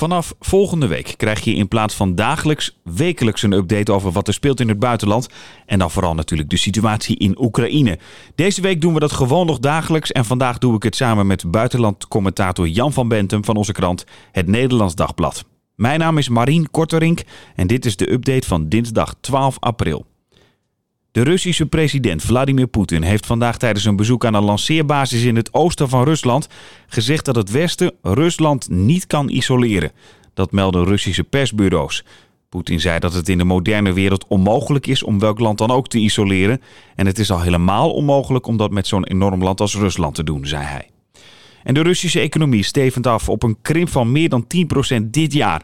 Vanaf volgende week krijg je in plaats van dagelijks wekelijks een update over wat er speelt in het buitenland. En dan vooral natuurlijk de situatie in Oekraïne. Deze week doen we dat gewoon nog dagelijks. En vandaag doe ik het samen met buitenlandcommentator Jan van Bentum van onze krant Het Nederlands Dagblad. Mijn naam is Marien Korterink en dit is de update van dinsdag 12 april. De Russische president Vladimir Poetin heeft vandaag tijdens een bezoek aan een lanceerbasis in het oosten van Rusland gezegd dat het Westen Rusland niet kan isoleren. Dat melden Russische persbureaus. Poetin zei dat het in de moderne wereld onmogelijk is om welk land dan ook te isoleren. En het is al helemaal onmogelijk om dat met zo'n enorm land als Rusland te doen, zei hij. En de Russische economie stevend af op een krimp van meer dan 10% dit jaar.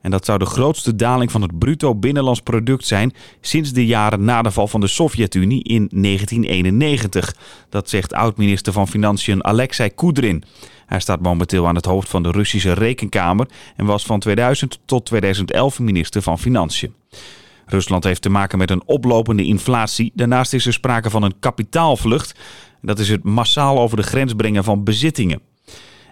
En dat zou de grootste daling van het bruto binnenlands product zijn sinds de jaren na de val van de Sovjet-Unie in 1991. Dat zegt oud-minister van Financiën Alexei Kudrin. Hij staat momenteel aan het hoofd van de Russische Rekenkamer en was van 2000 tot 2011 minister van Financiën. Rusland heeft te maken met een oplopende inflatie. Daarnaast is er sprake van een kapitaalvlucht. Dat is het massaal over de grens brengen van bezittingen.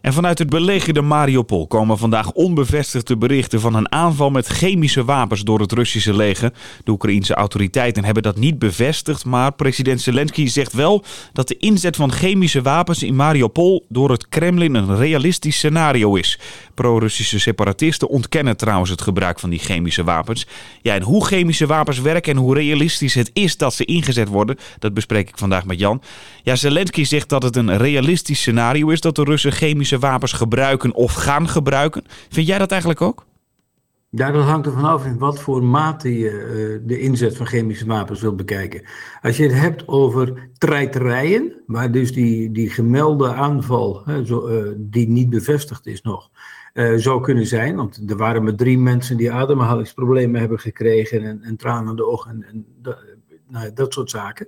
En vanuit het belegerde Mariupol komen vandaag onbevestigde berichten van een aanval met chemische wapens door het Russische leger. De Oekraïense autoriteiten hebben dat niet bevestigd, maar president Zelensky zegt wel dat de inzet van chemische wapens in Mariupol door het Kremlin een realistisch scenario is. Pro-Russische separatisten ontkennen trouwens het gebruik van die chemische wapens. Ja, en hoe chemische wapens werken en hoe realistisch het is dat ze ingezet worden, dat bespreek ik vandaag met Jan. Ja, Zelensky zegt dat het een realistisch scenario is dat de Russen chemische wapens gebruiken of gaan gebruiken. Vind jij dat eigenlijk ook? Ja, dat hangt er vanaf in wat voor mate je uh, de inzet van chemische wapens wilt bekijken. Als je het hebt over treiterijen, waar dus die, die gemelde aanval, hè, zo, uh, die niet bevestigd is nog, uh, zou kunnen zijn. Want er waren maar drie mensen die ademhalingsproblemen hebben gekregen en, en tranen in de ogen en, en dat, nou, dat soort zaken.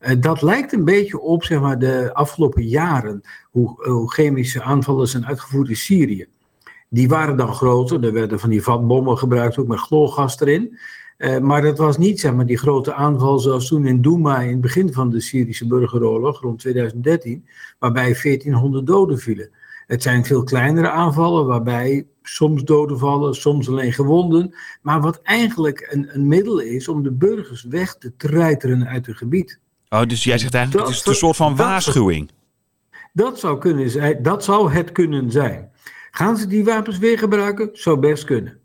Uh, dat lijkt een beetje op zeg maar, de afgelopen jaren, hoe, hoe chemische aanvallen zijn uitgevoerd in Syrië. Die waren dan groter, er werden van die vatbommen gebruikt, ook met chloorgas erin. Maar dat was niet zeg maar, die grote aanval zoals toen in Douma in het begin van de Syrische burgeroorlog, rond 2013, waarbij 1400 doden vielen. Het zijn veel kleinere aanvallen, waarbij soms doden vallen, soms alleen gewonden. Maar wat eigenlijk een, een middel is om de burgers weg te treiteren uit het gebied. Oh, dus jij zegt eigenlijk, dat, het is een soort van waarschuwing. Dat, dat, zou kunnen zijn, dat zou het kunnen zijn. Gaan ze die wapens weer gebruiken? Zou best kunnen.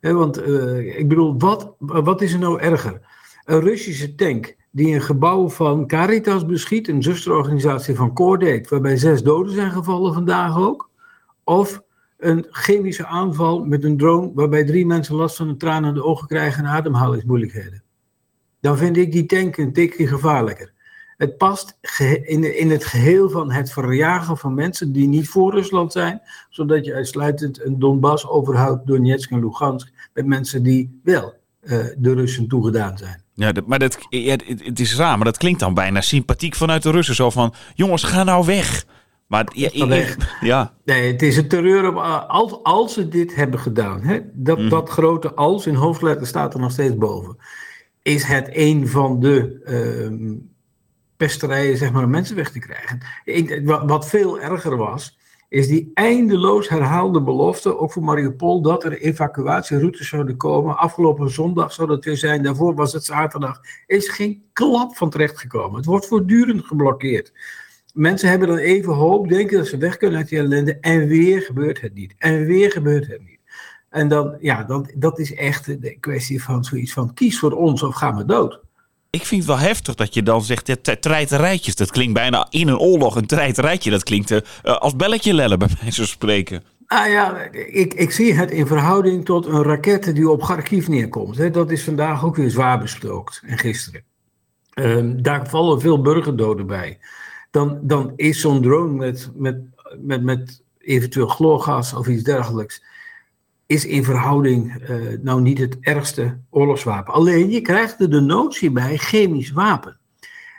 He, want uh, ik bedoel, wat, wat is er nou erger? Een Russische tank die een gebouw van Caritas beschiet, een zusterorganisatie van Cordate, waarbij zes doden zijn gevallen vandaag ook. Of een chemische aanval met een drone waarbij drie mensen last van een traan in de ogen krijgen en ademhalingsmoeilijkheden. Dan vind ik die tank een tikje gevaarlijker. Het past in, het geheel van het verjagen van mensen die niet voor Rusland zijn, zodat je uitsluitend een Donbass overhoudt, Donetsk en Lugansk, met mensen die wel uh, de Russen toegedaan zijn. Ja, maar dat, ja, het is raar, maar dat klinkt dan bijna sympathiek vanuit de Russen. Zo van, jongens, ga nou weg. Maar ja, ja. Nee, het is een terreur op, als, als ze dit hebben gedaan. Hè, dat, mm. dat grote als in hoofdletter staat er nog steeds boven. Is het een van de uh, pesterijen, zeg maar, om mensen weg te krijgen. Ik, wat, wat veel erger was, is die eindeloos herhaalde belofte, ook voor Mariupol, dat er evacuatieroutes zouden komen. Afgelopen zondag zou dat weer zijn, daarvoor was het zaterdag. Er is geen klap van terecht gekomen. Het wordt voortdurend geblokkeerd. Mensen hebben dan even hoop, denken dat ze weg kunnen uit die ellende, en weer gebeurt het niet. En weer gebeurt het niet. En dan, ja, dan, dat is echt de kwestie van zoiets van, kies voor ons of ga maar dood. Ik vind het wel heftig dat je dan zegt, ja, treiterijtjes. Dat klinkt bijna in een oorlog, een treiterijtje. Dat klinkt uh, als belletje lellen, bij mij zo spreken. Ah ja, ik, ik zie het in verhouding tot een raket die op Kharkiv neerkomt. Dat is vandaag ook weer zwaar bestookt, en gisteren. Um, daar vallen veel burgerdoden bij. Dan, dan is zo'n drone met, met, met, met eventueel chloorgas of iets dergelijks is in verhouding uh, nou niet het ergste oorlogswapen. Alleen je krijgt er de notie bij chemisch wapen.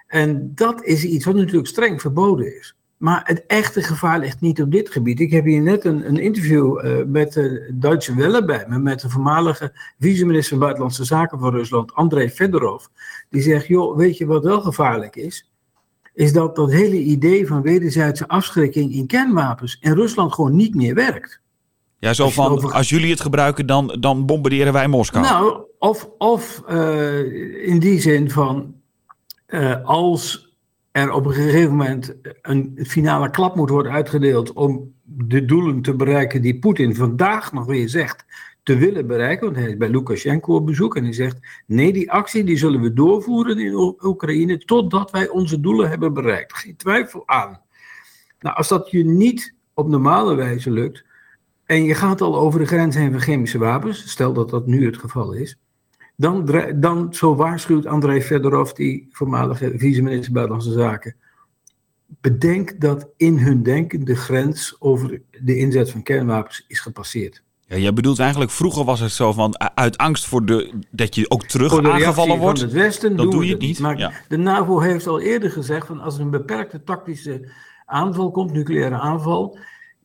En dat is iets wat natuurlijk streng verboden is. Maar het echte gevaar ligt niet op dit gebied. Ik heb hier net een, een interview uh, met de Duitse Welle bij me, met de voormalige vice-minister van Buitenlandse Zaken van Rusland, Andrei Fedorov. Die zegt, joh, weet je wat wel gevaarlijk is? Is dat dat hele idee van wederzijdse afschrikking in kernwapens in Rusland gewoon niet meer werkt. Ja, zo van, over- als jullie het gebruiken, dan, dan bombarderen wij Moskou. Nou, of, of eh, in die zin van eh, als er op een gegeven moment een finale klap moet worden uitgedeeld om de doelen te bereiken die Poetin vandaag nog weer zegt te willen bereiken, want hij is bij Lukashenko op bezoek en hij zegt nee, die actie die zullen we doorvoeren in O- Oekraïne totdat wij onze doelen hebben bereikt. Geen twijfel aan. Nou, als dat je niet op normale wijze lukt, en je gaat al over de grens heen van chemische wapens, stel dat dat nu het geval is, dan, dan zo waarschuwt Andrei Fedorov, die voormalige vice-minister Buitenlandse Zaken, bedenk dat in hun denken de grens over de inzet van kernwapens is gepasseerd. Ja, jij bedoelt eigenlijk, vroeger was het zo van, uit angst voor de, dat je ook terug Voor de aangevallen wordt. van het Westen doen doe je dat het niet. Maar Ja. de NAVO heeft al eerder gezegd van als er een beperkte tactische aanval komt, nucleaire aanval,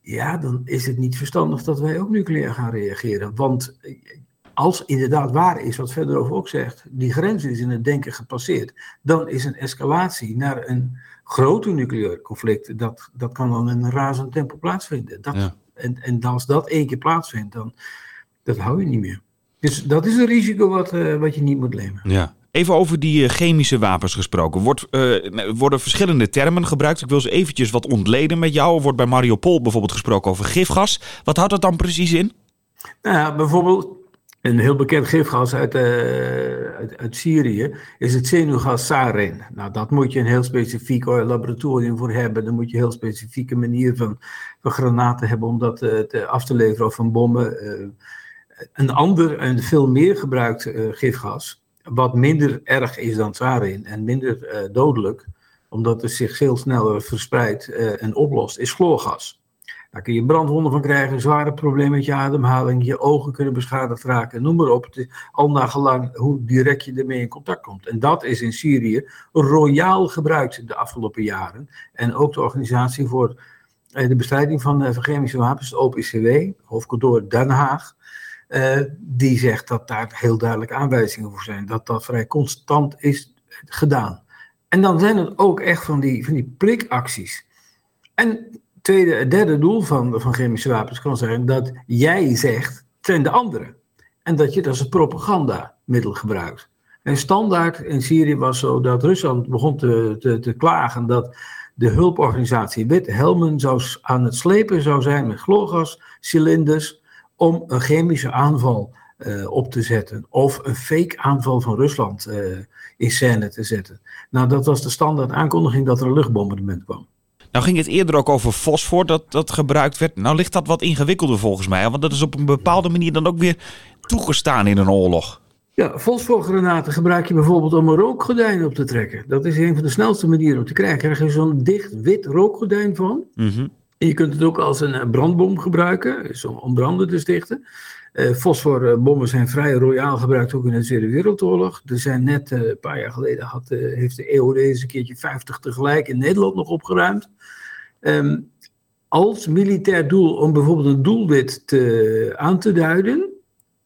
ja, dan is het niet verstandig dat wij ook nucleair gaan reageren. Want eh, als inderdaad waar is wat Fedorov ook zegt, die grens is in het denken gepasseerd, dan is een escalatie naar een groter nucleair conflict, dat, dat kan dan in een razend tempo plaatsvinden. Dat, Ja. en, en als dat één keer plaatsvindt, dan dat hou je niet meer. Dus dat is een risico wat, eh, wat je niet moet nemen. Ja. Even over die eh, chemische wapens gesproken. Wordt, eh, worden verschillende termen gebruikt. Ik wil ze eventjes wat ontleden met jou. Er wordt bij Mariupol bijvoorbeeld gesproken over gifgas. Wat houdt dat dan precies in? Nou ja, bijvoorbeeld een heel bekend gifgas uit, eh, uit, Syrië is het zenuwgas sarin. Nou, dat moet je een heel specifiek laboratorium voor hebben. Dan moet je een heel specifieke manier van, van granaten hebben om dat te, af te leveren of van bommen. Een ander en veel meer gebruikt gifgas, wat minder erg is dan sarin en minder eh, dodelijk, omdat het zich veel sneller verspreidt eh, en oplost, is chloorgas. Daar kun je brandwonden van krijgen, zware problemen met je ademhaling, je ogen kunnen beschadigd raken, noem maar op. Het is al nagelang hoe direct je ermee in contact komt. En dat is in Syrië royaal gebruikt de afgelopen jaren. En ook de Organisatie voor eh, de Bestrijding van eh, van Chemische Wapens, de OPCW, hoofdkantoor Den Haag, eh, die zegt dat daar heel duidelijk aanwijzingen voor zijn. Dat dat vrij constant is gedaan. En dan zijn het ook echt van die, van die prikacties. En tweede, het derde doel van, van chemische wapens kan zijn dat jij zegt, zijn de anderen. En dat je dat als een propagandamiddel gebruikt. En standaard in Syrië was zo dat Rusland begon te, te, te klagen dat de hulporganisatie Witte Helmen zou, aan het slepen zou zijn met chloorgascilinders om een chemische aanval eh, op te zetten. Of een fake aanval van Rusland eh, in scène te zetten. Nou, dat was de standaard aankondiging dat er een luchtbombardement kwam. Nou ging het eerder ook over fosfor dat, dat gebruikt werd. Nou ligt dat wat ingewikkelder volgens mij. Want dat is op een bepaalde manier dan ook weer toegestaan in een oorlog. Ja, fosforgranaten gebruik je bijvoorbeeld om een rookgordijn op te trekken. Dat is een van de snelste manieren om te krijgen. Krijg je zo'n dicht wit rookgordijn van. Mhm. Je kunt het ook als een eh, brandbom gebruiken, om, branden te stichten. Eh, Fosforbommen zijn vrij royaal gebruikt ook in de Tweede Wereldoorlog. Er zijn net eh, een paar jaar geleden had, heeft de EOD eens een keertje 50 tegelijk in Nederland nog opgeruimd. Ehm, als militair doel om bijvoorbeeld een doelwit te, aan te duiden.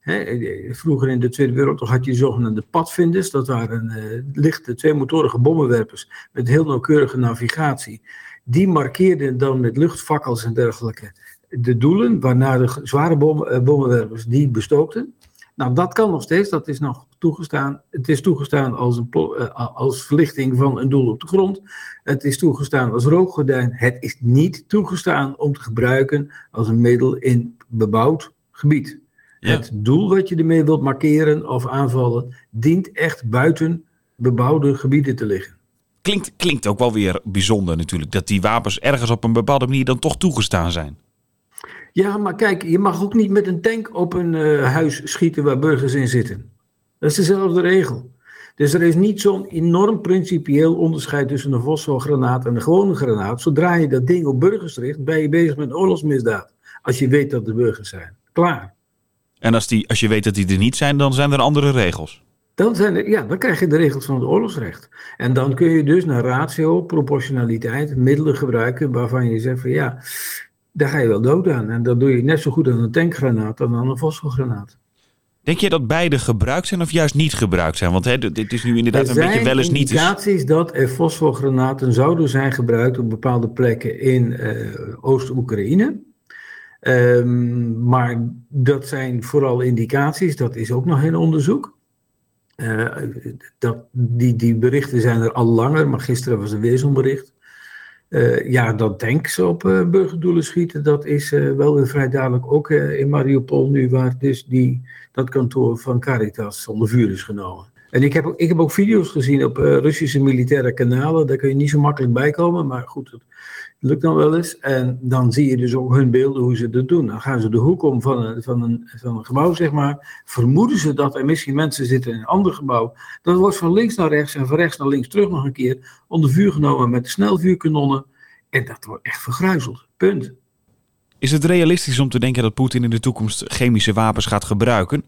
Hè, vroeger in de Tweede Wereldoorlog had je zogenaamde padvinders. Dat waren lichte tweemotorige bommenwerpers met heel nauwkeurige navigatie. Die markeerden dan met luchtfakkels en dergelijke de doelen, waarna de zware bom, eh, bommenwerpers die bestookten. Nou, dat kan nog steeds, dat is nog toegestaan. Het is toegestaan als, een eh, als verlichting van een doel op de grond. Het is toegestaan als rookgordijn. Het is niet toegestaan om te gebruiken als een middel in bebouwd gebied. Ja. Het doel wat je ermee wilt markeren of aanvallen, dient echt buiten bebouwde gebieden te liggen. Klinkt, klinkt ook wel weer bijzonder natuurlijk. Dat die wapens ergens op een bepaalde manier dan toch toegestaan zijn. Ja, maar kijk, je mag ook niet met een tank op een eh, huis schieten waar burgers in zitten. Dat is dezelfde regel. Dus er is niet zo'n enorm principieel onderscheid tussen een fosforgranaat en een gewone granaat. Zodra je dat ding op burgers richt, ben je bezig met oorlogsmisdaad. Als je weet dat de burgers zijn. Klaar. En als, die, als je weet dat die er niet zijn, dan zijn er andere regels. Dan, zijn er, ja, dan krijg je de regels van het oorlogsrecht. En dan kun je dus naar ratio, proportionaliteit, middelen gebruiken waarvan je zegt van ja, daar ga je wel dood aan. En dat doe je net zo goed aan een tankgranaat dan aan een fosforgranaat. Denk je dat beide gebruikt zijn of juist niet gebruikt zijn? Want hè, dit is nu inderdaad Er een beetje zijn wel eens niet. is. indicaties dat er fosforgranaten zouden zijn gebruikt op bepaalde plekken in eh, Oost-Oekraïne. Ehm, maar dat zijn vooral indicaties, dat is ook nog in onderzoek. Dat, die, die berichten zijn er al langer, maar gisteren was er weer zo'n bericht. Uh, ja, dat tanks op uh, burgerdoelen schieten, dat is wel weer vrij duidelijk ook in Mariupol nu, waar dus die, dat kantoor van Caritas onder vuur is genomen. En ik heb, ook, ik heb ook video's gezien op Russische militaire kanalen, daar kun je niet zo makkelijk bij komen, maar goed, dat lukt dan wel eens. En dan zie je dus ook hun beelden hoe ze dat doen. Dan gaan ze de hoek om van een, van een, van een gebouw, zeg maar. Vermoeden ze dat er misschien mensen zitten in een ander gebouw. Dan wordt van links naar rechts en van rechts naar links terug nog een keer onder vuur genomen met snelvuurkanonnen. En dat wordt echt vergruizeld. Punt. Is het realistisch om te denken dat Poetin in de toekomst chemische wapens gaat gebruiken?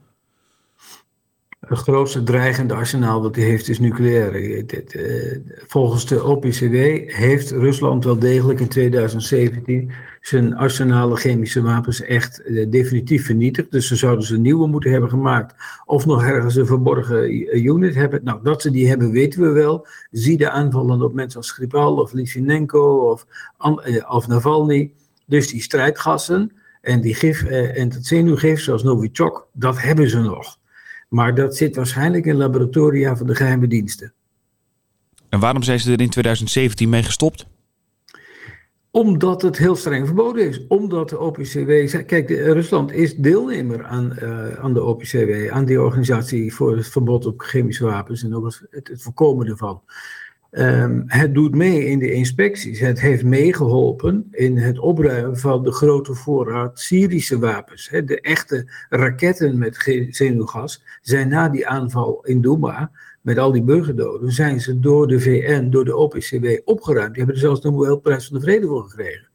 Het grootste dreigende arsenaal wat hij heeft is nucleair. Eh, volgens de OPCW heeft Rusland wel degelijk in 2017 zijn arsenalen chemische wapens echt eh, definitief vernietigd. Dus ze zouden ze nieuwe moeten hebben gemaakt. Of nog ergens een verborgen unit hebben. Nou, dat ze die hebben weten we wel. Zie de aanvallen op mensen als Skripal of Lysinenko of, eh, of Navalny. Dus die strijdgassen en die gif en het zenuwgif zoals Novichok, dat hebben ze nog. Maar dat zit waarschijnlijk in laboratoria van de geheime diensten. En waarom zijn ze er in 2017 mee gestopt? Omdat het heel streng verboden is. Omdat de OPCW. Kijk, Rusland is deelnemer aan, uh, aan de OPCW, aan die organisatie voor het verbod op chemische wapens en ook het, het voorkomen ervan. Um, het doet mee in de inspecties. Het heeft meegeholpen in het opruimen van de grote voorraad Syrische wapens. de echte raketten met zenuwgas zijn na die aanval in Douma, met al die burgerdoden, zijn ze door de VN, door de OPCW opgeruimd. Die hebben er zelfs de Nobelprijs van de Vrede voor gekregen.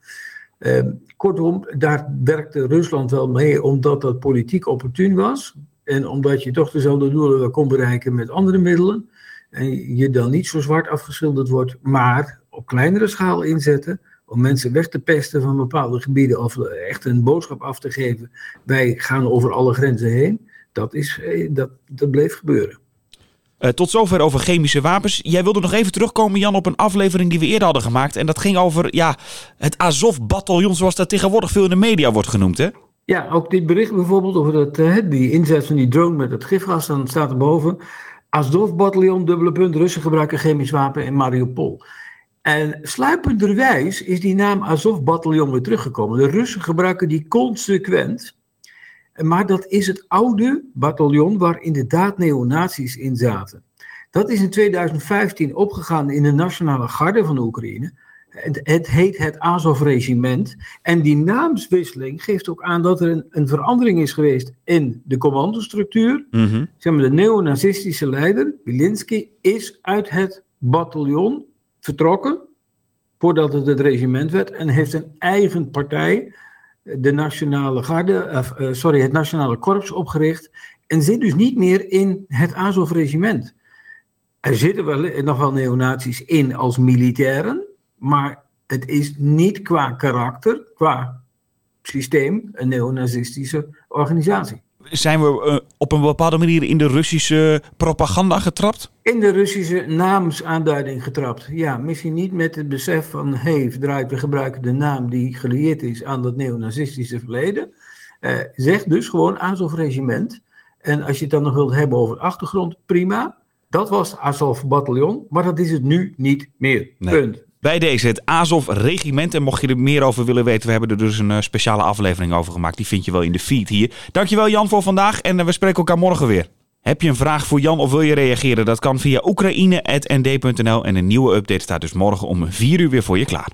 Um, kortom, daar werkte Rusland wel mee omdat dat politiek opportun was. En omdat je toch dezelfde doelen kon bereiken met andere middelen en je dan niet zo zwart afgeschilderd wordt, maar op kleinere schaal inzetten om mensen weg te pesten van bepaalde gebieden of echt een boodschap af te geven, wij gaan over alle grenzen heen, dat, is, eh, dat, dat bleef gebeuren. Uh, tot zover over chemische wapens. Jij wilde nog even terugkomen, Jan, op een aflevering die we eerder hadden gemaakt. En dat ging over ja, het Azov-bataljon, zoals dat tegenwoordig veel in de media wordt genoemd, hè? Ja, ook dit bericht bijvoorbeeld over dat, uh, die inzet van die drone met het gifgas, dan staat er boven. Azov-bataljon, dubbele punt, Russen gebruiken chemisch wapen in Mariupol. En sluipenderwijs is die naam Azov-bataljon weer teruggekomen. De Russen gebruiken die consequent. Maar dat is het oude bataljon waar inderdaad neonazies in zaten. Dat is in 2015 opgegaan in de Nationale Garde van de Oekraïne. Het, heet het Azov-regiment. En die naamswisseling geeft ook aan dat er een, een verandering is geweest in de commandostructuur. Mm zeg maar, de neonazistische leider, Wilinski, is uit het bataljon vertrokken. Voordat het het regiment werd. En heeft een eigen partij, de Nationale Garde, uh, sorry, het Nationale Korps opgericht. En zit dus niet meer in het Azov-regiment. Er zitten wel, nog wel neonazies in als militairen. Maar het is niet qua karakter, qua systeem, een neonazistische organisatie. Zijn we uh, op een bepaalde manier in de Russische propaganda getrapt? In de Russische naamsaanduiding getrapt. Ja, misschien niet met het besef van, hey, we gebruiken de naam die gelieerd is aan dat neonazistische verleden. Uh, zeg dus gewoon Azov-regiment. En als je het dan nog wilt hebben over achtergrond, prima. Dat was Azov-bataljon, maar dat is het nu niet meer. Punt bij deze het Azov-regiment. En mocht je er meer over willen weten, we hebben er dus een uh, speciale aflevering over gemaakt. Die vind je wel in de feed hier. Dankjewel Jan voor vandaag en uh, we spreken elkaar morgen weer. Heb je een vraag voor Jan of wil je reageren? Dat kan via oekraïne.nd.nl en een nieuwe update staat dus morgen om 4 uur weer voor je klaar.